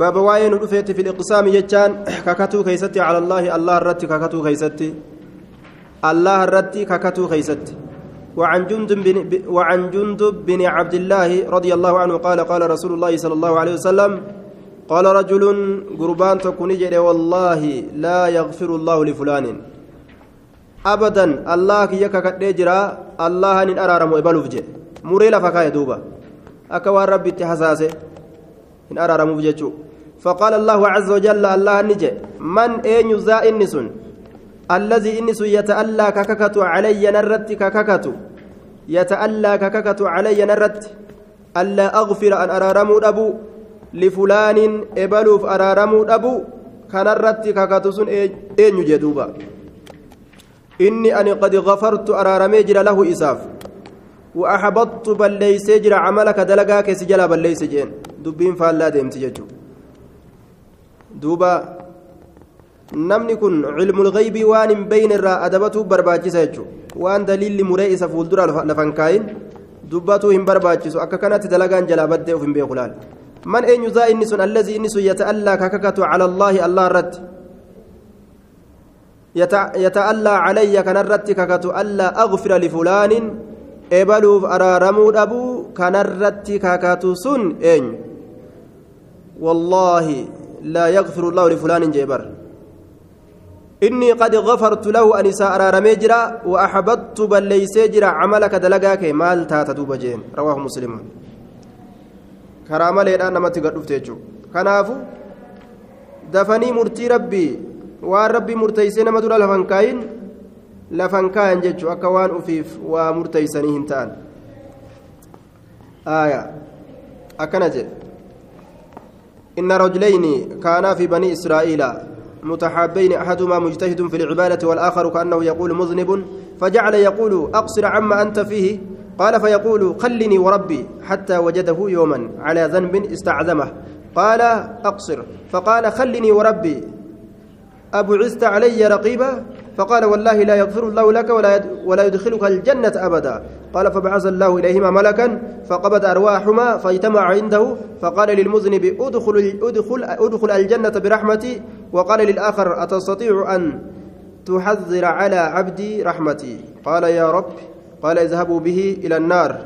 باب واين رفيت في الإقسام يجان ككتو كيستي على الله الله الرت ككتو كيستي الله الرت ككتو كيستي وعن جندب بن وعن جندب بن عبد الله رضي الله عنه قال قال رسول الله صلى الله عليه وسلم قال رجل قربان تكون والله لا يغفر الله لفلان أبدا الله يكا كدجرا الله ان ارارم ويبلوف جي مري لفكاي دوبا اكوان ربي تحساسه ارارم وجهو فقال الله عز وجل الله نجي من أين ذا انسن الذي انس يتألى كككت علي نرت كككت يتألى كككت علي نرت. ألا أغفر أن أرارم أبو؟ لفلان إبلوف أرارم أبو؟ كان الرت ككت سن أين جدوبا إني أني قد غفرت أرارمي جرى له إساف. وأحبطت بل ليس جرى عملك دلقاك سجلا بل ليس جين. دبين فالا ديمت ججو دوبا namni kun cilmul waan hin beyne irraa adabatuuf barbaachisa jechuudha waan daliilli muree isa fuuldura lafan kaayin dubbatuu hin barbaachisu akka kanatti dalagaan jalaa baddee uf hin beeku laal man eenyu zaa inni sun allazii inni sun yata'allaa kakakatu cala allah irratti كان الرت ككت ألا أغفر لفلان إبلوف أرارمو أبو كان الرت ككت سن إن والله لا يغفر الله لفلان جبر إني قد غفرت له أن أرارمي جرا وأحببت بل ليس جرا عملك دلقاك مال تاتدوب جين رواه مسلم. كرامة ليلة نمت قد كنافو دفني مرتي ربي waan rabbi murteeysee nama dura lafan kaayin lafan kaayan jechuu akka waan ufiif waa murteeysanii inna rajuleyni kaanaa fi banii israa'iila متحابين أحدهما مجتهد في العبادة والآخر كأنه يقول مذنب فجعل يقول أقصر عما أنت فيه؟ قال فيقول خلني وربي حتى وجده يوما على ذنب استعظمه قال أقصر فقال خلني وربي أبعثت علي رقيبا؟ فقال والله لا يغفر الله لك ولا ولا يدخلك الجنة أبدا. قال فبعث الله إليهما ملكا فقبض أرواحهما فاجتمع عنده فقال للمذنب ادخل ادخل ادخل الجنة برحمتي. وقال للآخر أتستطيع أن تحذر على عبدي رحمتي؟ قال يا رب. قال اذهبوا به إلى النار.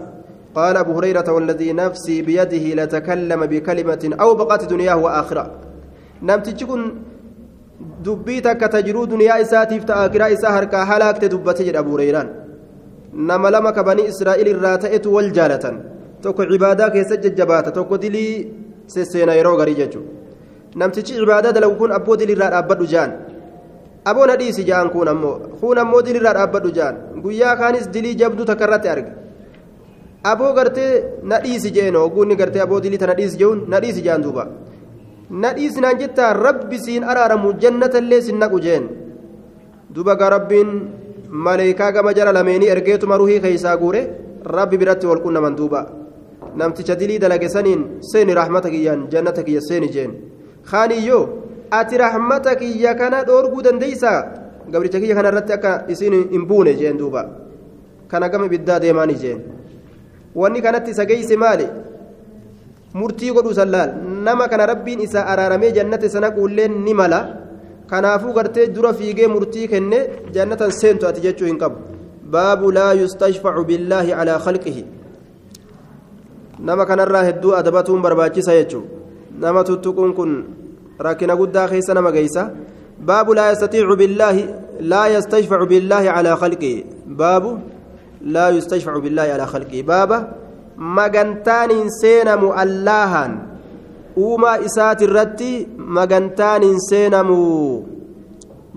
قال أبو هريرة والذي نفسي بيده لتكلم بكلمة أو بقت دنياه وآخرة. نمت تكون dubbii takka ta jiruu duniyaa isaatiif ta akiraa isaa harkaa halaakte dubbate jedha buureyraan nama lama ka banii israa'il irraa ta'etu wal jaalatan. Tokko cibaadaa keessa jajjabaata tokko dilii sesseena yeroo garii jechuudha namtichi cibaadaa dalagu kun abboo dilirraa dhaabbadhu jaan. Aboo na dhiisi jaan kun ammoo kun ammoo dilirraa dhaabbadhu jaan. Guyyaa kaanis dilii jabduu takka irratti arge aboo gartee na dhiisi jeen ogguunni gartee aboo dilii tana dhiisi jehuun na dhiisi jaan duuba. Nadhiisinaan jettaa rabbi siin araaramu jannatallee sin naqu jeen duba gaa rabbiin maleekaa gama jara lameenii ergeetuma ruhii keeysaa guure rabbi biratti wal qunnaman duuba namticha dilii dalage saniin seeni rahmata kiyyaan jannata kiyya seeni jeen kaaniyyoo ati rahmata kiyya kana dhoorguu dandeeysaa gabricha kiyya kana irratti akka isiin hin buune jeen duuba kana gama ibiddaa deemaanii jeen wanni kanatti isa geeyse maali murtii godhuu sallaal nama kana rabbiin isaa araaramee jannata sana quulleen ni mala kanaafuu gartee dura fiigee murtii kenne jannatan seentu ati jechuu hin qabu baabu laa yustashfacu billaahi calaa khalqihi nama kanarraa hedduu adabatuun barbaachisa jechuu nama tuttuquun kun rakkina guddaa keessa nama geeysa baabu laa yastatiicu billaahi laa yastashfacu billaahi calaa khalqihi baabu laa yustashfacu billaahi calaa khalqihi baaba magantaan hin seenamu allahan uumaa isaati irratti magantaan hin seenamu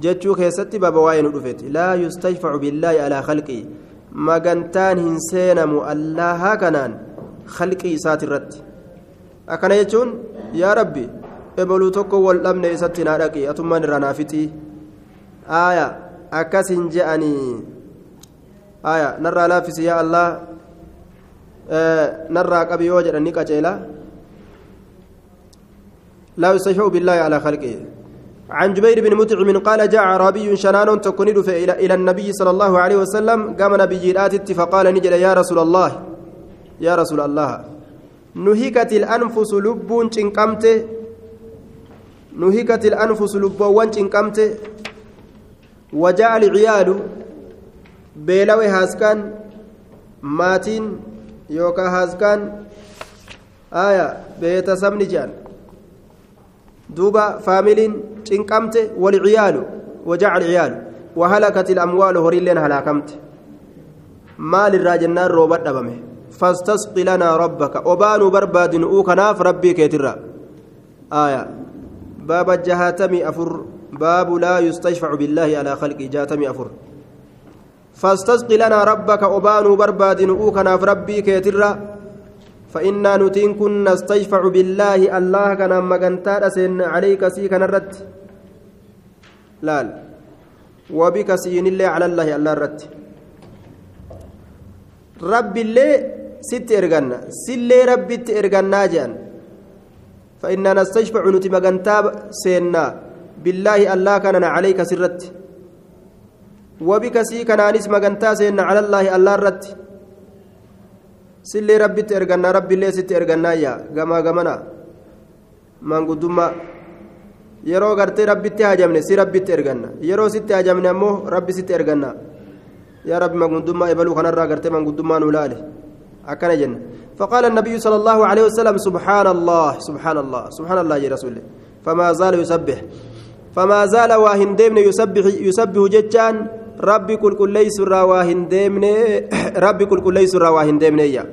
jechuu keessatti baaba waa'ee nu dhufeeti laa yustashfacu billaahi alaa khalqii magantaan hin seenamu allaha kanaan khalqii isaati irratti akkana jechuun yaa rabbi ebaluu tokko wal dhabne isatti naa dhaqi atummaan irraa naafixii aaya akkas hin je'anii aaya narraa laaffisi yaa allah narraa qabi yoo jedhan ni qaceela لا يستشفع بالله على خلقه. عن جبير بن مطعم قال جاء أعرابي شنان تكون إلى النبي صلى الله عليه وسلم قام نبي جيرات فقال نجد يا رسول الله يا رسول الله نهكت الأنفس لب شنقمت نهكت الأنفس لبوان إنكمت وجاء العيال بيلوي هاسكان ماتين يوكا آية بيت سمني جان دوبا فاميلين إنكمت والعيال وجاء العيال وهلكت الأموال هريلين هلاكمت. مال الراجنان روبات دبمه فاستسقي لنا ربك. وبانوا برباد نؤوكناف ربي كيترا. آية. باب الجهاتمي أفر. باب لا يستشفع بالله على خلق جاتمي أفر. فاستسقي لنا ربك. وبانوا برباد نؤوكناف ربي كيترا. فإنا نتين كنا نستشفع بالله الله كان مغنتار سين عليك سي كان الرد. لال. وبك سين الله على الله الله الرد. رب الله ست إرغنا سلي ربي إرغنا جان. فإننا نستشفع نتي مغنتاب سينا. بالله الله كان عليك سرت وبك سي كان مغنتا سينا على الله الله رت ربي الله ست إرغنا يا غما غمنا من قدما yeroo gartee rabbitti hajamne si rabbitti erganna yeroo sitti hajamne ammoo rabbi sitti erganna yaa rabbi mangudummaa ebaluu kanarraa gartee mangudummaa nu laale akkana jenna فقال النبي صلى الله عليه وسلم سبحان الله سبحان الله سبحان الله يا رسول الله فما زال يسبح فما زال واهن يسبح يسبح جتان كل كل ليس واهن ديمن ربي كل كل ليس واهن ديمن يا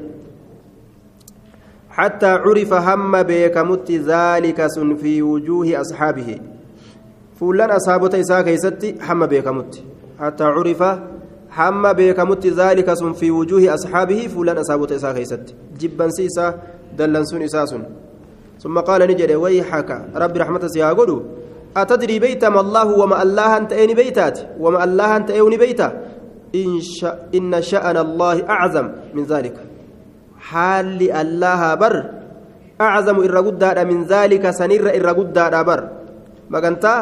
حتى عرف هم بكمت ذلك سن في وجوه أصحابه فلان أصحابه إساء كيستي هم بكمت حتى عرف hamma beekamutti zaalika sun fi wujuuhi asxaabihi fuulan asaabota isaa keeysatti jibbansi isaa dallansuun isaa sun. ثم قال نجد ويحك رب رحمة سيها قلو أتدري بيت ما الله وما الله أنت أين بيتات؟ وما الله أنت أين بيتا؟ إن, شاء إن شأن الله أعظم من ذلك. حال الله بر. أعظم إرقود من ذلك سنر إرقود بر. مغنتا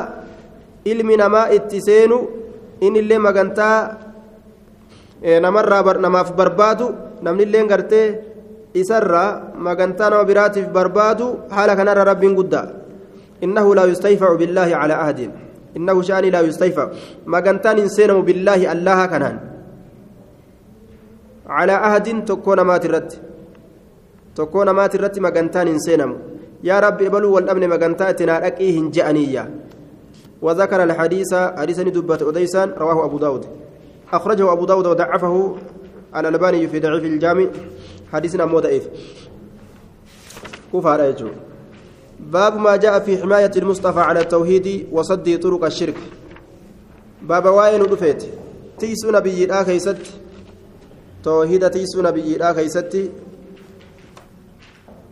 علمنا ما اتسينو إن اللي مغنتا namarraa namaaf barbaadu namnillee gartee isarraa magantaa nama biraatiif barbaadu haala kanarra rabbiin guddaa billaahi calaa ahdin innahu sha'anii laa yustayfacu magantaan hin seenamu billaahi allaha kanaan calaa ahdin tokkoo namaati irratti tokkoo namaati irratti magantaan hin seenamu yaa rabbi ebaluu wal dhabne magantaa itti naa dhaqii hin je'aniyya وذكر الحديث حديث ندبة أديسان رواه أبو داود أخرجه أبو داود وضعفه الألباني في ضعيف الجامع حديثنا مو ضعيف كفار يجو باب ما جاء في حماية المصطفى على التوحيد وصد طرق الشرك. باب واين رفيت تيسو نبي الآخر ست توحيد تيسو نبي الآخر ست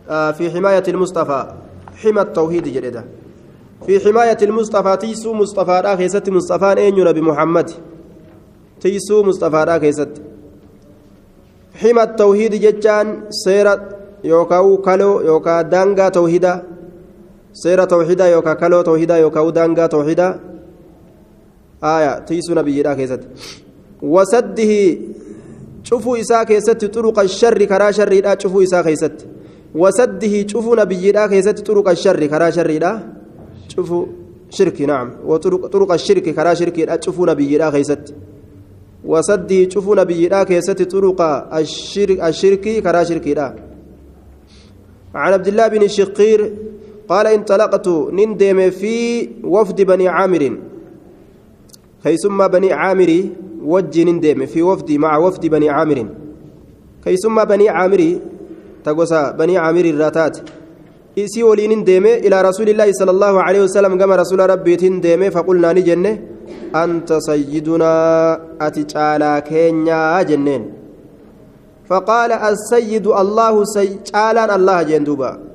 آه في حماية المصطفى. حمى التوحيد جلده في حماية المصطفى تيسو مصطفى الآخر ست مصطفى أين نبي محمد. tiisuu mustafaadhaa keessatti hima tawhiidi jechaan seera yookaan kaloo yookaan daangaa tawhidaa seera tawhidaa yookaan kaloo tawhidaa yookaan daangaa tawhidaa aayaa tiisuu nabiyyiidhaa keessatti wasaddihi cufuu isaa keessatti xuruqa sharri karaa sharriidhaa cufuu isaa keessatti wasaddihi cufuu nabiyyiidhaa keessatti xuruqa sharri karaa sharriidhaa cufuu shirki naam xuruqa shirki karaa shirkiidhaa cufuu nabiyyiidhaa keessatti. لا كيست طرق الشرك الشرك كرا شركي لا عن عبد الله بن الشقير قال انطلقت نندم في وفد بني عامر. كيسمى بني عامر وجه نندم في وفد مع وفد بني عامر. كيسمى بني عامر تقوسا بني عامر الراتات. إسي ولين ندم إلى رسول الله صلى الله عليه وسلم كما رسول ربي تندم فقلنا نجنة أنت سيدنا أتجالا كينيا جنين. فقال السيد الله سيجالا الله جندوبا.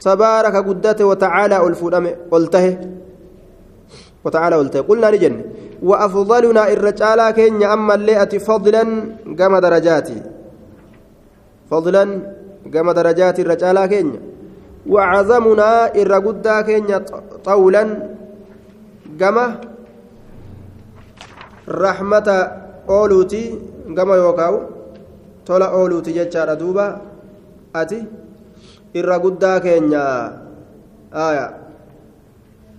تبارك قدته وتعالى الفلم قلته. وتعالى قلته. قلنا نجن. وأفضلنا الرجال كينيا أما اللي فضلا قم درجاتي. فضلا قم درجات الرجال كينيا. وعظمنا الرقدا كينيا طولا قم rahmata ooluuti gama yookaan tola ooluuti jechaadha duuba ati irra guddaa keenya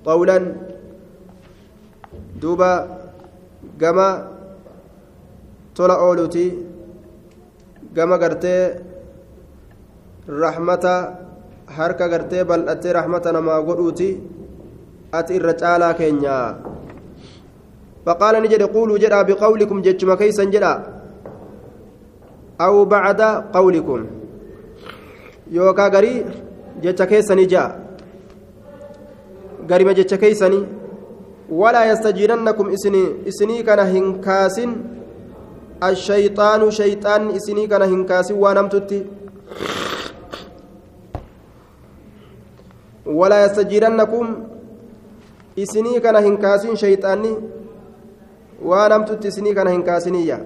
قولا دوبا gama tola ooluuti gama gartee rahmata harka gartee bal'attee rahmata namaa godhuuti ati irra caalaa keenya فقال نجد قولوا جدا بقولكم جتشما كيسا جدا أو بعد قولكم يوكا غري جتشا كيسا نجا غري ما جتشا كيسا ولا يستجيرنكم إسني إسني كان هنكاس الشيطان شيطان إسني كان هنكاس ونمتتي ولا يستجيرنكم إسني كان هنكاس شيطاني ونمتتي إسني كان هنكاسنية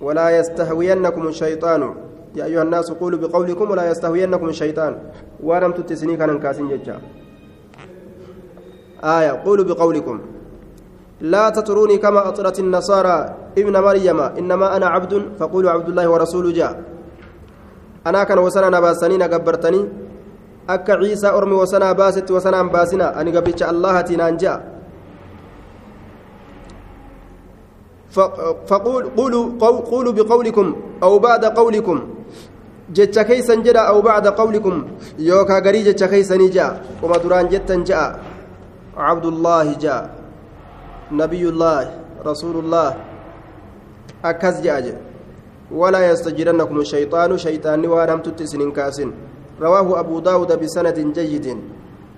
ولا يستهوينكم الشيطان يا أيها الناس قولوا بقولكم ولا يستهوينكم الشيطان. ونمتتي إسني كان هنكاسين ججا. آية قولوا بقولكم. لا تطروني كما أطرت النصارى ابن مريم. إنما أنا عبد فقولوا عبد الله ورسوله جاء. أنا كان وسنا نباسنين قبرتني. أك عيسى أرمي وسنا باست وسنا باسنا أني قبلت الله تنان جاء. فقول قولوا قولوا بقولكم أو بعد قولكم. جتش كيسا جدا أو بعد قولكم يوكا غري جتش كيسا جاء وما دران جتا جاء عبد الله جاء نبي الله رسول الله أكز جاء ولا يستجرنكم الشيطان شيطان وارم تتسن كاسن رواه أبو داود بسند جيد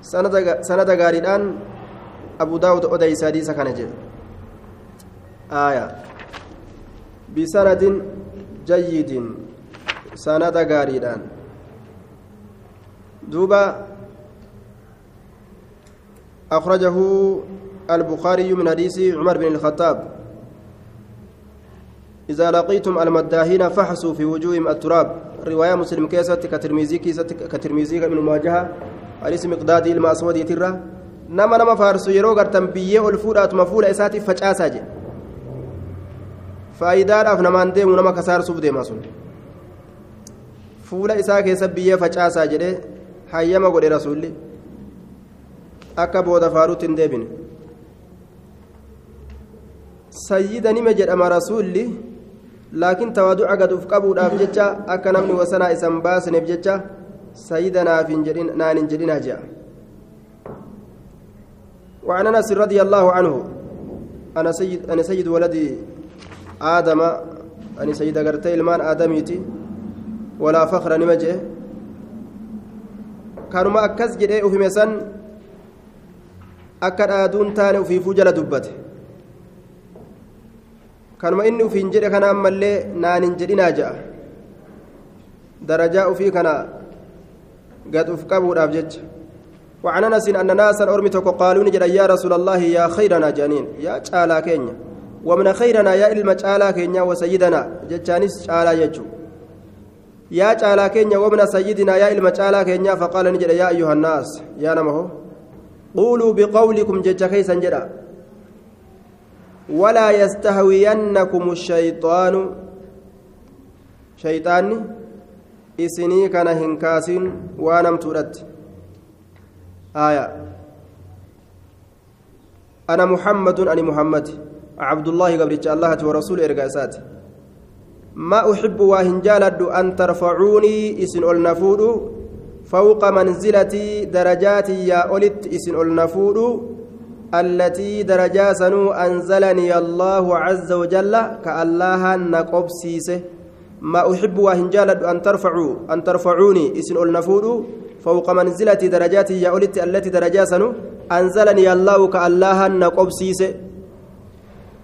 سند سند غاريدان أبو داود أدي ساديس كان آية بسند جيد سند غاريدان. دوبا أخرجه البخاري من حديث عمر بن الخطاب. إذا لقيتم المداهين فحصوا في وجوههم التراب. رواية مسلم كيست كترميزي كيست كترميزي من مواجهة. حديث مقدادي المأسود يترى. نما نما فارسو يرو غرتم بيه الفورات مفولة إساتي فجأسا جي faayidaadhaaf namaan deemu nama kasaarsuuf deema sun fuula isaa keessa biyyee facaasaa jedhee hayyama godhe rasuulli akka booda faaruutti hin deebine sayyida nime jedhama rasuulli laakiin tawaaduca gaduuf qabuudhaaf jecha akka namni wasanaa isan baasneef jecha sayyida naan hin jedhinaa je'a وعن انس رضي الله عنه أنا سيد أنا سيد ولد آدم أنا سيد غرتي المان ادميتي ولا فخر نمجه. كانوا ما اكز جدي وفي مسن akka dhaaduun taane ufiifuu jala dubbate kanuma inni ufiin jedhe kana ammallee naan hin jedhinaa ja'a ufii kana gad uf qabuudhaaf jecha وعن أنس إن ناسا ارمتك قالوا نجد يا رسول الله يا خيرنا جانين يا تعالى كينيا. ومن خيرنا يا علم تعالى كينيا وسيدنا. جتانيس تعالى يجو. يا تعالى كينيا ومن سيدنا يا علم تعالى كينيا فقال نجد يا أيها الناس يا نمه قولوا بقولكم جج كيسا جدا ولا يستهوينكم الشيطان. شيطان إسني كان هنكاسين وانم ترد آية. أنا محمد أنا محمد. عبد الله قبل الله ورسول إرقاسات ما أحب وهنجالد أن ترفعوني إسن النفود فوق منزلتي درجاتي يا أولت إسن النفود التي درجا سنو أنزلني الله عز وجل كالله نقبسيسه ما أحب وهنجالد أن ترفعوا أن ترفعوني إسن النفود فوق منزلتي درجاتي يا أولت التي درجا سنو أنزلني الله كالله نقبسيسه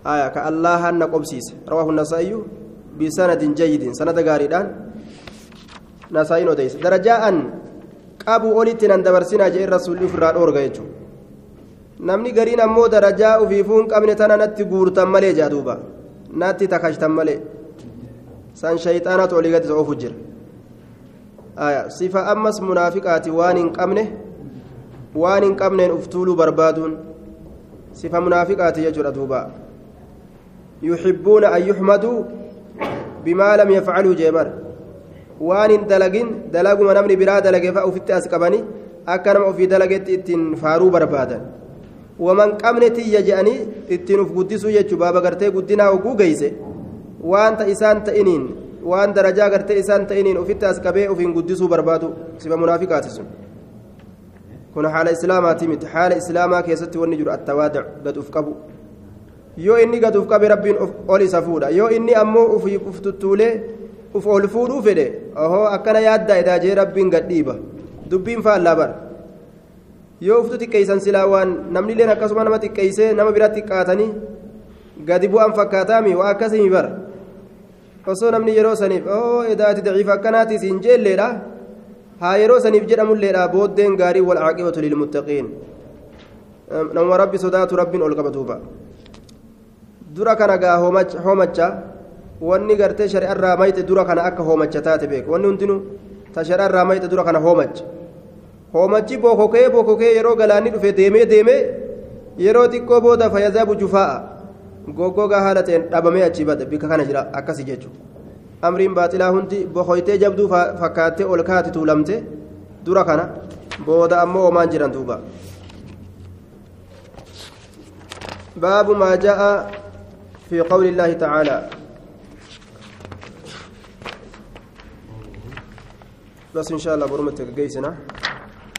آية كالله نقبسيسه رواه النسائي. بسند جيد سند nan dabarsinaa jee rasuulli ofirraa dhoorga jechuudha namni gariin ammoo darajaa ufiifuu hin qabne tana natti guurtan malee jaa duuba natti takashtan malee san shayxaanatu olii gadi oofu jira sifa ammas munaafiqaati waan hin qabne waan hin qabneen uf tuuluu barbaaduun sifa munaafiqaati jechuudha duuba yuxibbuuna an yuxmaduu bimaa lam yafcaluu jeebar waan hin dalagin dalaguma namni biraa dalage fa'a ufitti as qabani akka nama ofii dalagetti ittiin faaruu barbaadan waman qabne tiyya je'anii ittiin uf guddisuu jechuu baaba gartee guddinaa oguu geeyse waanta isaan ta'iniin waan darajaa gartee isaan ta'iniin ofitti as qabee ofiin guddisuu barbaadu sifa munaafiqaati sun kun haala islaamaati miti haala islaamaa keessatti wanni jiru attawaadac gad uf qabu yoo inni gad uf qabe rabbiin ol isa fuudha yoo inni ammoo uf tuttuulee uf ol fuudhuu fedhe ohoo akkana yaaddaa edaajee rabbiin gad dhiiba dubbiin faallaa bara yoo uftu xiqqeeysan silaa waan namni illeen akkasuma nama xiqqeeysee nama bira xiqqaatanii gadi bu'an fakkaataami waa akkasimi bara osoo namni yeroo saniif oo edaati daciifa akkanaati siin jeelleedha haa yeroo saniif jedhamulleedha booddeen gaarii wal caaqibatu lilmuttaqiin nama rabbi sodaatu rabbiin ol qabatuufa dura kana gaa hoomacha wanni gartee shari'arraa mayte dura kana akka hoomacha taate beeku wanni hundinuu ta shari'arraa mayte dura kana hoomacha hoomachi bokokee bokokee yeroo galaanni dhufe deemee deemee yeroo xiqqoo booda fayyadaabu jufaa'a goggogaa haala ta'een dhabamee achi bada bika kana jira akkasi jechuudha amriin baaxilaa hundi bokoytee jabduu fakkaattee ol kaati tuulamte dura kana booda ammoo homaan jiran duuba baabu maa fi qawli illaahi ta'aalaa بس إن شاء الله برمتك جيسنا